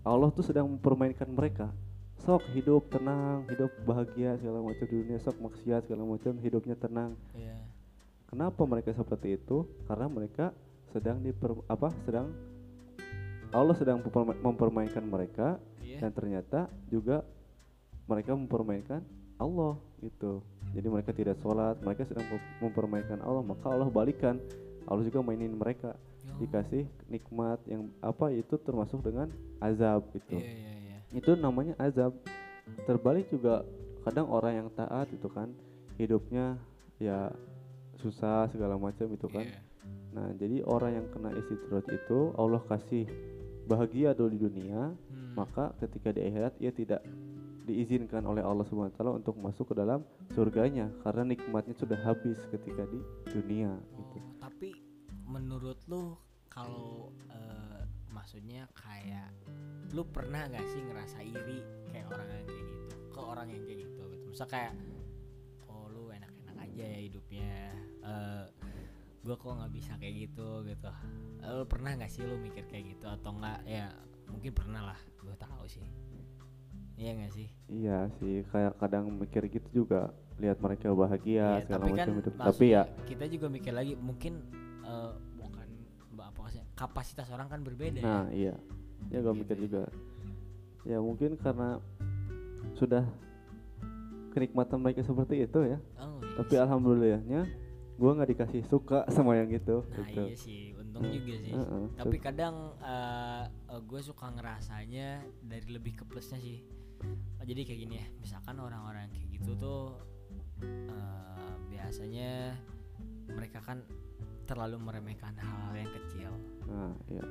Allah tuh sedang mempermainkan mereka. Sok hidup tenang, hidup bahagia segala macam di dunia, sok maksiat segala macam, hidupnya tenang. Iya. Kenapa mereka seperti itu? Karena mereka sedang diper apa? Sedang Allah sedang memperma- mempermainkan mereka Iya. dan ternyata juga mereka mempermainkan Allah gitu. Jadi mereka tidak sholat, mereka sedang mem- mempermainkan Allah, maka Allah balikan. Allah juga mainin mereka Oh. dikasih nikmat yang apa itu termasuk dengan azab gitu. Iya iya iya. Itu namanya azab. Terbalik juga kadang orang yang taat itu kan hidupnya ya susah segala macam itu kan. Nah, jadi orang yang kena istidraj itu Allah kasih bahagia dulu di dunia, Hmm. maka ketika di akhirat ia tidak diizinkan oleh Allah taala untuk masuk ke dalam surganya karena nikmatnya sudah habis ketika di dunia gitu. Tapi menurut lu kalau eh, maksudnya kayak lu pernah nggak sih ngerasa iri kayak orang yang kayak gitu? Ke orang yang kayak gitu gitu. Misal kayak oh lu enak-enak aja ya hidupnya eh gua kok nggak bisa kayak gitu gitu. Eh, lu pernah nggak sih lu mikir kayak gitu atau enggak ya mungkin pernah lah gua tahu sih iya nggak sih Iya sih, kayak kadang mikir gitu juga lihat mereka bahagia Iya, segala tapi kan macam hidup. Tapi maksudnya ya kita juga mikir lagi mungkin eh, bukan mbak apa sih kapasitas orang kan berbeda nah ya. iya. Ya gue Gitu mikir ya. juga. Ya mungkin karena sudah kenikmatan mereka seperti itu ya. Oh, iya Tapi sih. alhamdulillahnya gue nggak dikasih suka sama yang gitu. nah gitu. iya sih untung Hmm, juga sih heeh. tapi kadang gue suka ngerasanya dari lebih ke plusnya sih Oh, jadi kayak gini ya misalkan orang-orang kayak gitu tuh eh, biasanya mereka kan terlalu meremehkan hal-hal yang kecil Nah iya.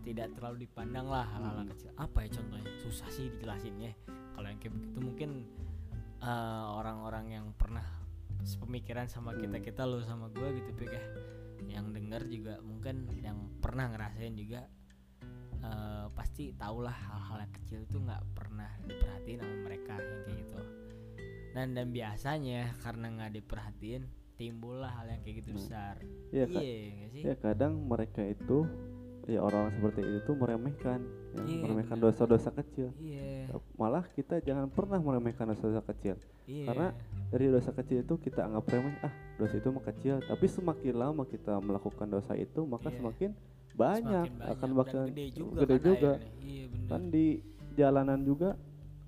tidak terlalu dipandang lah hal-hal Hmm. kecil apa ya contohnya susah sih dijelasinnya kalau yang kayak begitu mungkin eh, orang-orang yang pernah sepemikiran sama Hmm. kita kita lo sama gue gitu Pik ya yang denger juga mungkin yang pernah ngerasain juga eh, pasti tau lah hal-hal yang kecil itu nggak pernah diperhatiin sama mereka yang kayak gitu dan dan biasanya karena nggak diperhatiin timbullah hal yang kayak gitu Hmm. besar Iya iya sih Ya kadang mereka itu ya orang seperti itu meremehkan, ya, Iya, meremehkan dosa-dosa kecil. iya Malah kita jangan pernah meremehkan dosa-dosa kecil. iya Karena dari dosa kecil itu kita anggap remeh ah dosa itu mah kecil tapi semakin lama kita melakukan dosa itu maka Iya. semakin banyak, Semakin akan bakal gede juga gede kan juga iya bener kan di jalanan juga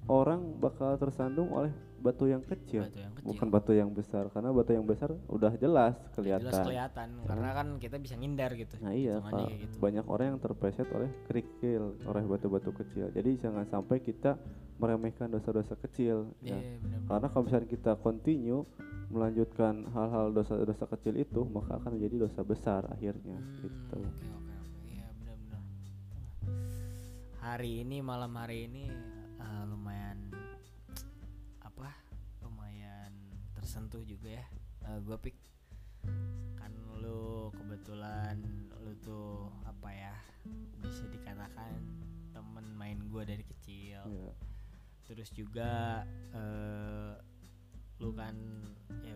orang bakal tersandung oleh batu yang kecil, Batu yang kecil. bukan batu yang besar karena batu yang besar udah jelas kelihatan. jelas kelihatan karena kan kita bisa ngindar gitu Nah iya, Pak. gitu. banyak orang yang terpleset oleh kerikil, oleh batu-batu kecil. Jadi jangan sampai kita meremehkan dosa-dosa kecil. Iya ya. benar Karena kalau misalnya kita continue melanjutkan hal-hal dosa-dosa kecil itu, maka akan menjadi dosa besar akhirnya. Hmm, Gitu. Oke oke Hari ini malam hari ini eh, lumayan apa? Lumayan tersentuh juga ya. Eh, gua pik kan lu kebetulan lu tuh apa ya? Bisa dikatakan temen main gua dari kecil. Iya. Terus juga eh lu kan ya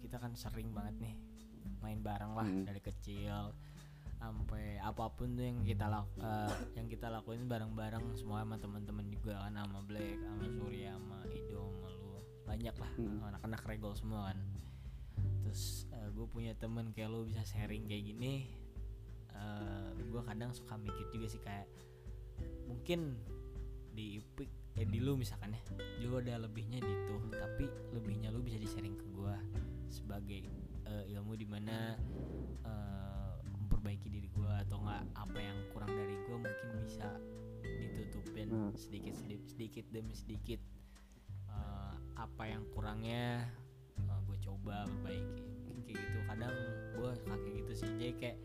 kita kan sering banget nih main bareng lah Hmm. dari kecil sampai apa pun tuh yang kita lak eh, yang kita lakuin bareng-bareng semua sama teman-teman juga kan sama Black sama Surya sama Ido sama lu banyak lah Hmm. anak-anak regol semua kan terus gue punya temen kayak lu bisa sharing kayak gini gue kadang suka mikir juga sih kayak mungkin di Ipik eh di lu misalkan ya juga ada lebihnya gitu tapi lebihnya lu bisa di sharing ke gue sebagai eh, ilmu di mana eh, memperbaiki diri gue atau enggak apa yang kurang dari gue mungkin bisa ditutupin Nah. sedikit sedikit sedikit demi sedikit Eh, apa yang kurangnya gue coba perbaiki kayak gitu kadang gue kayak gitu sih jadi kayak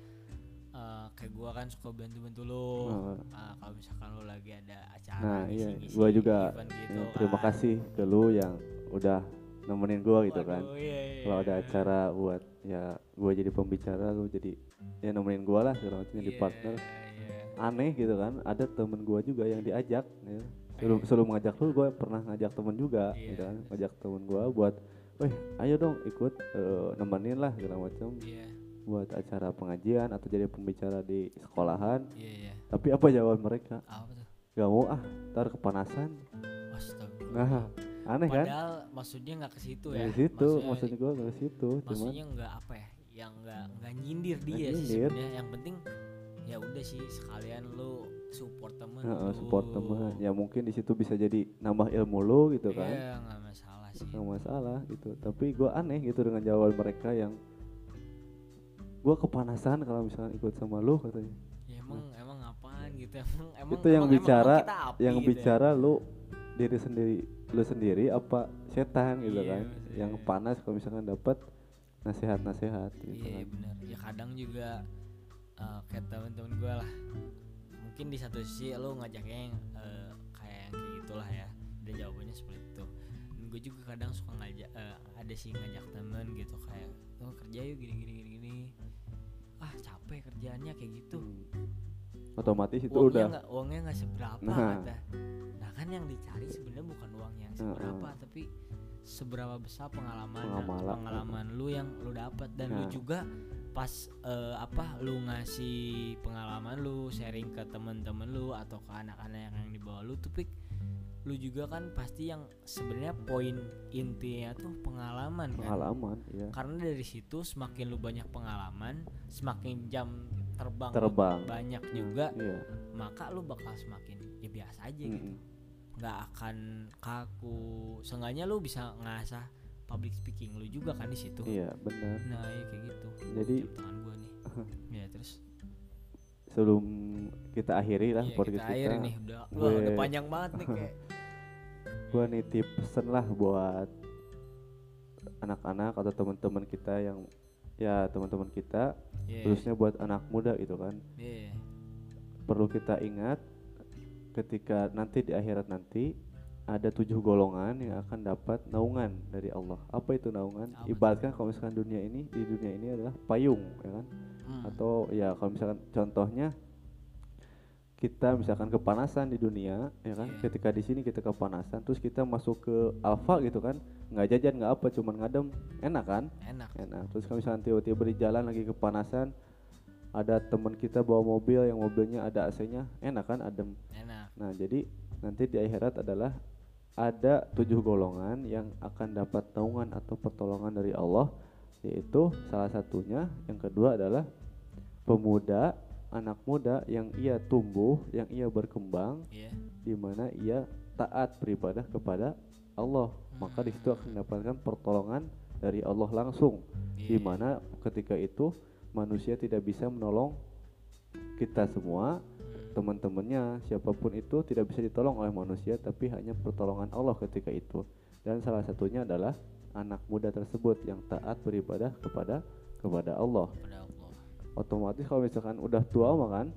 eh, kayak gue kan suka bantu-bantu lo Oh. Ah, kalau misalkan lo lagi ada acara Nah iya, gua juga gitu ya, terima kan. kasih ke lu yang udah nemenin gua gitu kan. Iya, iya, Kalau ada iya. acara buat ya gua jadi pembicara, lu jadi ya nemenin gua lah segala macam jadi Iya, partner. iya. Aneh gitu kan, ada temen gua juga yang diajak. Ya. Sebelum sebelum ngajak lu, gua pernah ngajak temen juga, Iya. gitu kan. Ngajak temen gua buat, weh ayo dong ikut eh, nemenin lah segala macam Iya, buat acara pengajian atau jadi pembicara di sekolahan. iya, iya. Tapi apa jawaban mereka? Apa tuh? Gak mau ah, ntar kepanasan. Astaga. Nah, aneh kan? Padahal maksudnya nggak ke situ ya. Dari situ, Maksudnya- maksudnya gua ke situ, maksudnya nggak apa ya yang nggak nggak nyindir dia sih nyindir. sebenarnya yang penting ya udah sih sekalian lu support temen Heeh, lu. support teman. Ya mungkin di situ bisa jadi nambah ilmu lu gitu kan. iya nggak masalah sih Nggak masalah gitu. Tapi gua aneh gitu dengan jawaban mereka yang gua kepanasan kalau misalnya ikut sama lu katanya. ya emang emang apaan gitu emang emang itu yang emang- bicara emang kita api yang gitu ya. bicara lu diri sendiri lu sendiri apa setan gitu Iya, kan. maksudnya. Yang panas kalau misalkan dapat nasihat-nasihat gitu iya kan. benar ya kadang juga eh, kayak temen-temen gue lah. Mungkin di satu sisi lo ngajaknya yang eh, kayak yang kayak gitulah ya. Dan jawabannya seperti itu. Dan gue juga kadang suka ngajak eh, ada sih ngajak temen gitu kayak oh kerja yuk gini gini gini gini. Ah capek kerjaannya kayak gitu Otomatis itu uangnya udah nggak uangnya nggak seberapa Nah. kata nah kan yang dicari sebenarnya bukan uang yang seberapa tapi seberapa besar pengalaman Pengamalan. pengalaman lu yang lu dapat dan lu Nah. juga pas eh, apa lu ngasih pengalaman lu sharing ke temen-temen lu atau ke anak-anak yang di bawah lu tuh pik lu juga kan pasti yang sebenarnya poin intinya tuh pengalaman kan pengalaman ya. karena dari situ semakin lu banyak pengalaman semakin jam terbang Terbang. banyak juga Iya. maka lu bakal semakin ya biasa aja gitu. Mm-mm. nggak akan kaku. Seenggaknya lu bisa ngasah public speaking lu juga kan di situ. Iya, benar. nah iya kayak gitu. Jadi- Jam tangan gua nih. Ya terus? Sebelum kita akhiri lah iya, podcast kita akhiri kita, nih. Udah wah udah gue- panjang banget nih kayak. Gua nitip pesen lah buat anak-anak atau teman-teman kita yang ya teman-teman kita Iya, khususnya buat anak muda gitu kan. Iya. perlu kita ingat ketika nanti di akhirat nanti ada tujuh golongan yang akan dapat naungan dari Allah. Apa itu naungan? Apa ibaratkan kalau misalkan dunia ini di dunia ini adalah payung ya kan? Hmm. atau ya kalau misalkan contohnya kita misalkan kepanasan di dunia ya kan? Iya. ketika di sini kita kepanasan terus kita masuk ke alfa gitu kan? Nggak jajan nggak apa cuman ngadem. Enak kan? Enak. Enak. Terus kalau misalkan tiba-tiba di jalan lagi kepanasan ada teman kita bawa mobil yang mobilnya ada AC-nya enak kan? Adem. Enak. Nah jadi nanti di akhirat adalah ada tujuh golongan yang akan dapat naungan atau pertolongan dari Allah yaitu salah satunya yang kedua adalah pemuda anak muda yang ia tumbuh yang ia berkembang iya. di mana ia taat beribadah kepada Allah. Maka di situ akan mendapatkan pertolongan dari Allah langsung. Di Iya. mana ketika itu manusia tidak bisa menolong kita semua teman-temannya siapa pun itu tidak bisa ditolong oleh manusia tapi hanya pertolongan Allah ketika itu. Dan salah satunya adalah anak muda tersebut yang taat beribadah kepada kepada Allah. Pada Allah. Otomatis kalau misalkan udah tua mah kan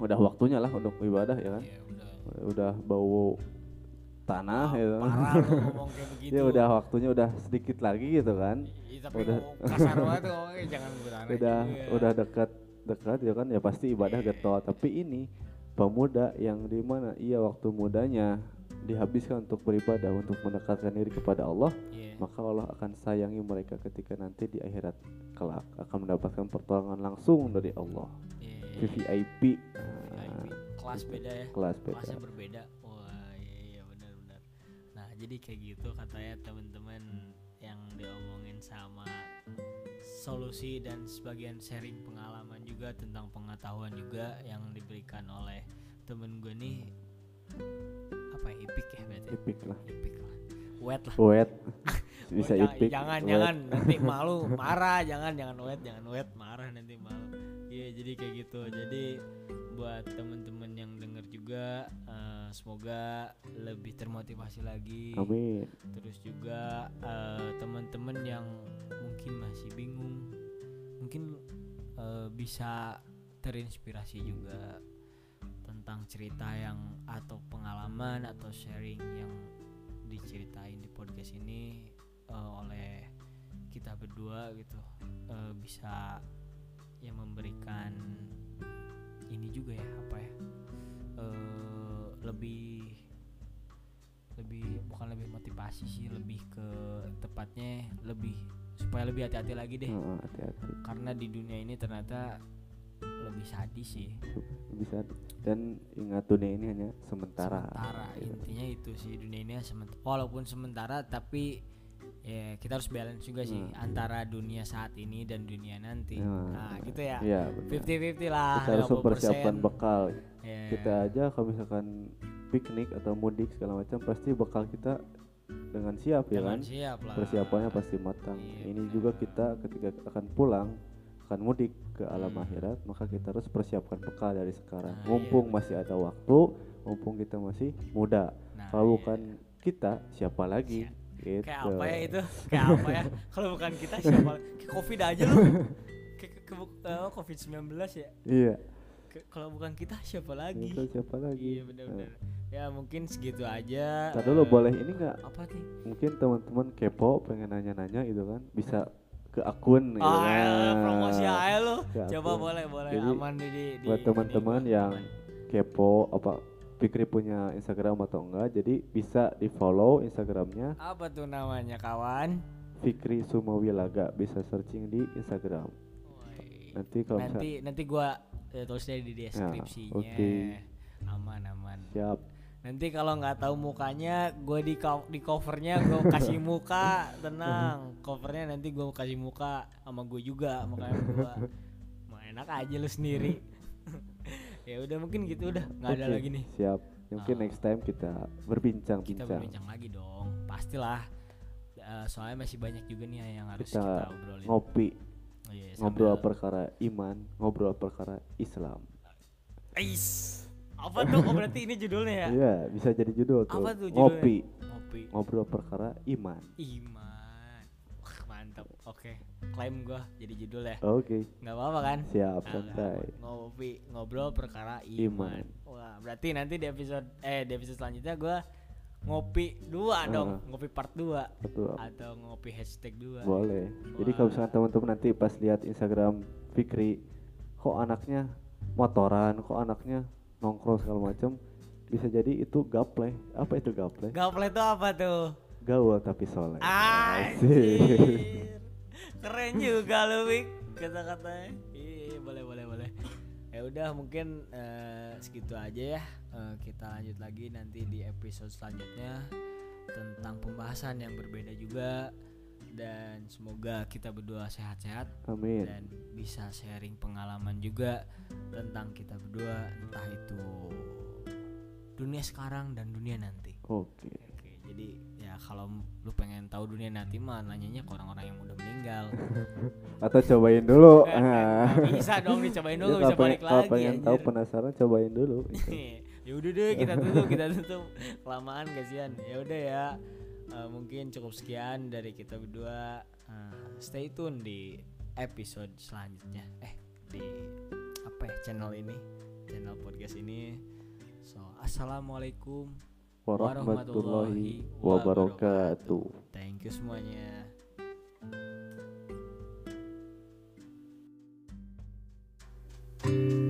udah waktunya lah untuk ibadah ya kan? Iya, udah. udah bau tanah ya Parah lu ngomong kayak begitu. ya udah waktunya udah sedikit lagi gitu kan? Iya, tapi udah. ngomong kasar banget tuh ngomongnya jangan berani udah udah dekat dekat ya kan? Ya pasti ibadah getol. Tapi ini pemuda yang di mana? Ia waktu mudanya dihabiskan untuk beribadah untuk mendekatkan diri kepada Allah Iya. maka Allah akan sayangi mereka ketika nanti di akhirat kelak akan mendapatkan pertolongan langsung dari Allah Iya. VVIP nah, VIP. kelas beda ya. kelas beda Kelasnya berbeda. Wah, iya iya benar benar. Nah, jadi kayak gitu katanya teman-teman yang diomongin sama solusi dan sebagian sharing pengalaman juga tentang pengetahuan juga yang diberikan oleh temen gue nih apa ya? Ipik ya berarti Ipik lah. Ipik lah. Wet lah. Wet. Bisa Oh, ipik jangan wet. jangan. Nanti malu. Marah. Jangan jangan wet. Jangan wet. Marah nanti malu. Iya jadi kayak gitu. Jadi buat temen-temen yang denger juga eh, semoga lebih termotivasi lagi. Amin. Terus juga eh, teman-teman yang mungkin masih bingung mungkin eh, bisa terinspirasi juga tentang cerita yang atau pengalaman atau sharing yang diceritain di podcast ini eh, oleh kita berdua gitu eh, bisa yang memberikan ini juga ya apa ya eh, lebih lebih bukan lebih motivasi sih lebih ke tepatnya lebih supaya lebih hati-hati lagi deh. Hati-hati. Karena di dunia ini ternyata lebih sadis sih. Bisa dan ingat dunia ini hanya sementara. Sementara. Intinya itu sih dunia ini sementara. Walaupun sementara tapi ya kita harus balance juga sih Hmm. antara dunia saat ini dan dunia nanti. Hmm. nah gitu ya. Benar. 50-50 lah kita harus 50%. mempersiapkan bekal. Ya. kita aja kalau misalkan piknik atau mudik segala macam pasti bekal kita dengan siap ya Dengan kan? siap lah. Persiapannya pasti matang. Iya, ini juga kita ketika akan pulang akan mudik ke alam Hmm. akhirat maka kita harus persiapkan bekal dari sekarang. Nah, iya, mumpung benar. masih ada waktu mumpung kita masih muda Nah, kalau iya. bukan kita siapa lagi? Gitu. Kayak apa ya itu? Kayak apa ya? Kalau bukan kita siapa? Kayak covid aja lu. Kayak ke, ke, eh, covid 19 ya? Iya. Kalau bukan kita siapa lagi? Itu siapa lagi? Iya benar-benar. Ya mungkin segitu aja. Ntar dulu eh, boleh ini nggak? Apa nih mungkin teman-teman kepo pengen nanya-nanya gitu kan? Bisa ke akun gitu ah kan. ya, promosi aja Ke coba boleh boleh Jadi, aman di, di buat teman-teman yang aman. kepo apa Fikri punya Instagram atau enggak jadi bisa di follow Instagramnya apa tuh namanya kawan Fikri Sumawilaga bisa searching di Instagram Woi. nanti kalau bisa nanti nanti gua eh, tulisnya di deskripsinya oke. aman aman siap Nanti kalau nggak tahu mukanya, gue di co- di covernya gue kasih muka, tenang. Covernya nanti gue kasih muka sama gue juga, makanya gue mau enak aja lu sendiri. ya udah mungkin gitu udah, nggak ada lagi nih. siap mungkin Ah. next time kita Kita berbincang-bincang berbincang lagi dong, pastilah. Eh, soalnya masih banyak juga nih yang harus Kita kita, obrolin. ngopi Oh iya, ngobrol sambil- perkara iman ngobrol perkara Islam Ais. Apa tuh? Oh berarti ini judulnya ya? Iya bisa jadi judul tuh Apa tuh judulnya? ngopi Ngopi. ngobrol perkara iman Iman. Wah, mantap. Oke, klaim gua jadi judul ya. oke nggak apa-apa kan? siap Nah, santai ngopi ngobrol perkara iman. Iman. Wah, berarti nanti di episode eh di episode selanjutnya gua ngopi dua Ah. dong, ngopi part 2 betul atau ngopi hashtag 2 boleh jadi kalau misalkan teman-teman nanti pas lihat Instagram Fikri kok anaknya motoran kok anaknya nongkrong segala macam bisa jadi itu gaple apa itu gaple Gaple itu apa tuh? gaul tapi soleh. Asik. Keren juga lu, Wik. Kata-katanya. Iya, boleh boleh boleh. Ya udah mungkin eh, segitu aja ya. Eh, kita lanjut lagi nanti di episode selanjutnya tentang pembahasan yang berbeda juga dan semoga kita berdua sehat-sehat amin dan bisa sharing pengalaman juga tentang kita berdua entah itu dunia sekarang dan dunia nanti Oke. Oke, jadi ya kalau lu pengen tahu dunia nanti mah nanyanya ke orang-orang yang udah meninggal. Atau cobain dulu. Bisa dong dicobain Ya, dulu bisa balik kalau lagi pengen tahu penasaran cobain dulu. gitu. ya udah deh kita tutup kita tutup kelamaan kasihan ya udah ya Eh, mungkin cukup sekian dari kita berdua. Eh, stay tune di episode selanjutnya. Eh di apa ya channel ini? Channel podcast ini. So assalamualaikum Warahmatullahi wabarakatuh. thank you semuanya. Thank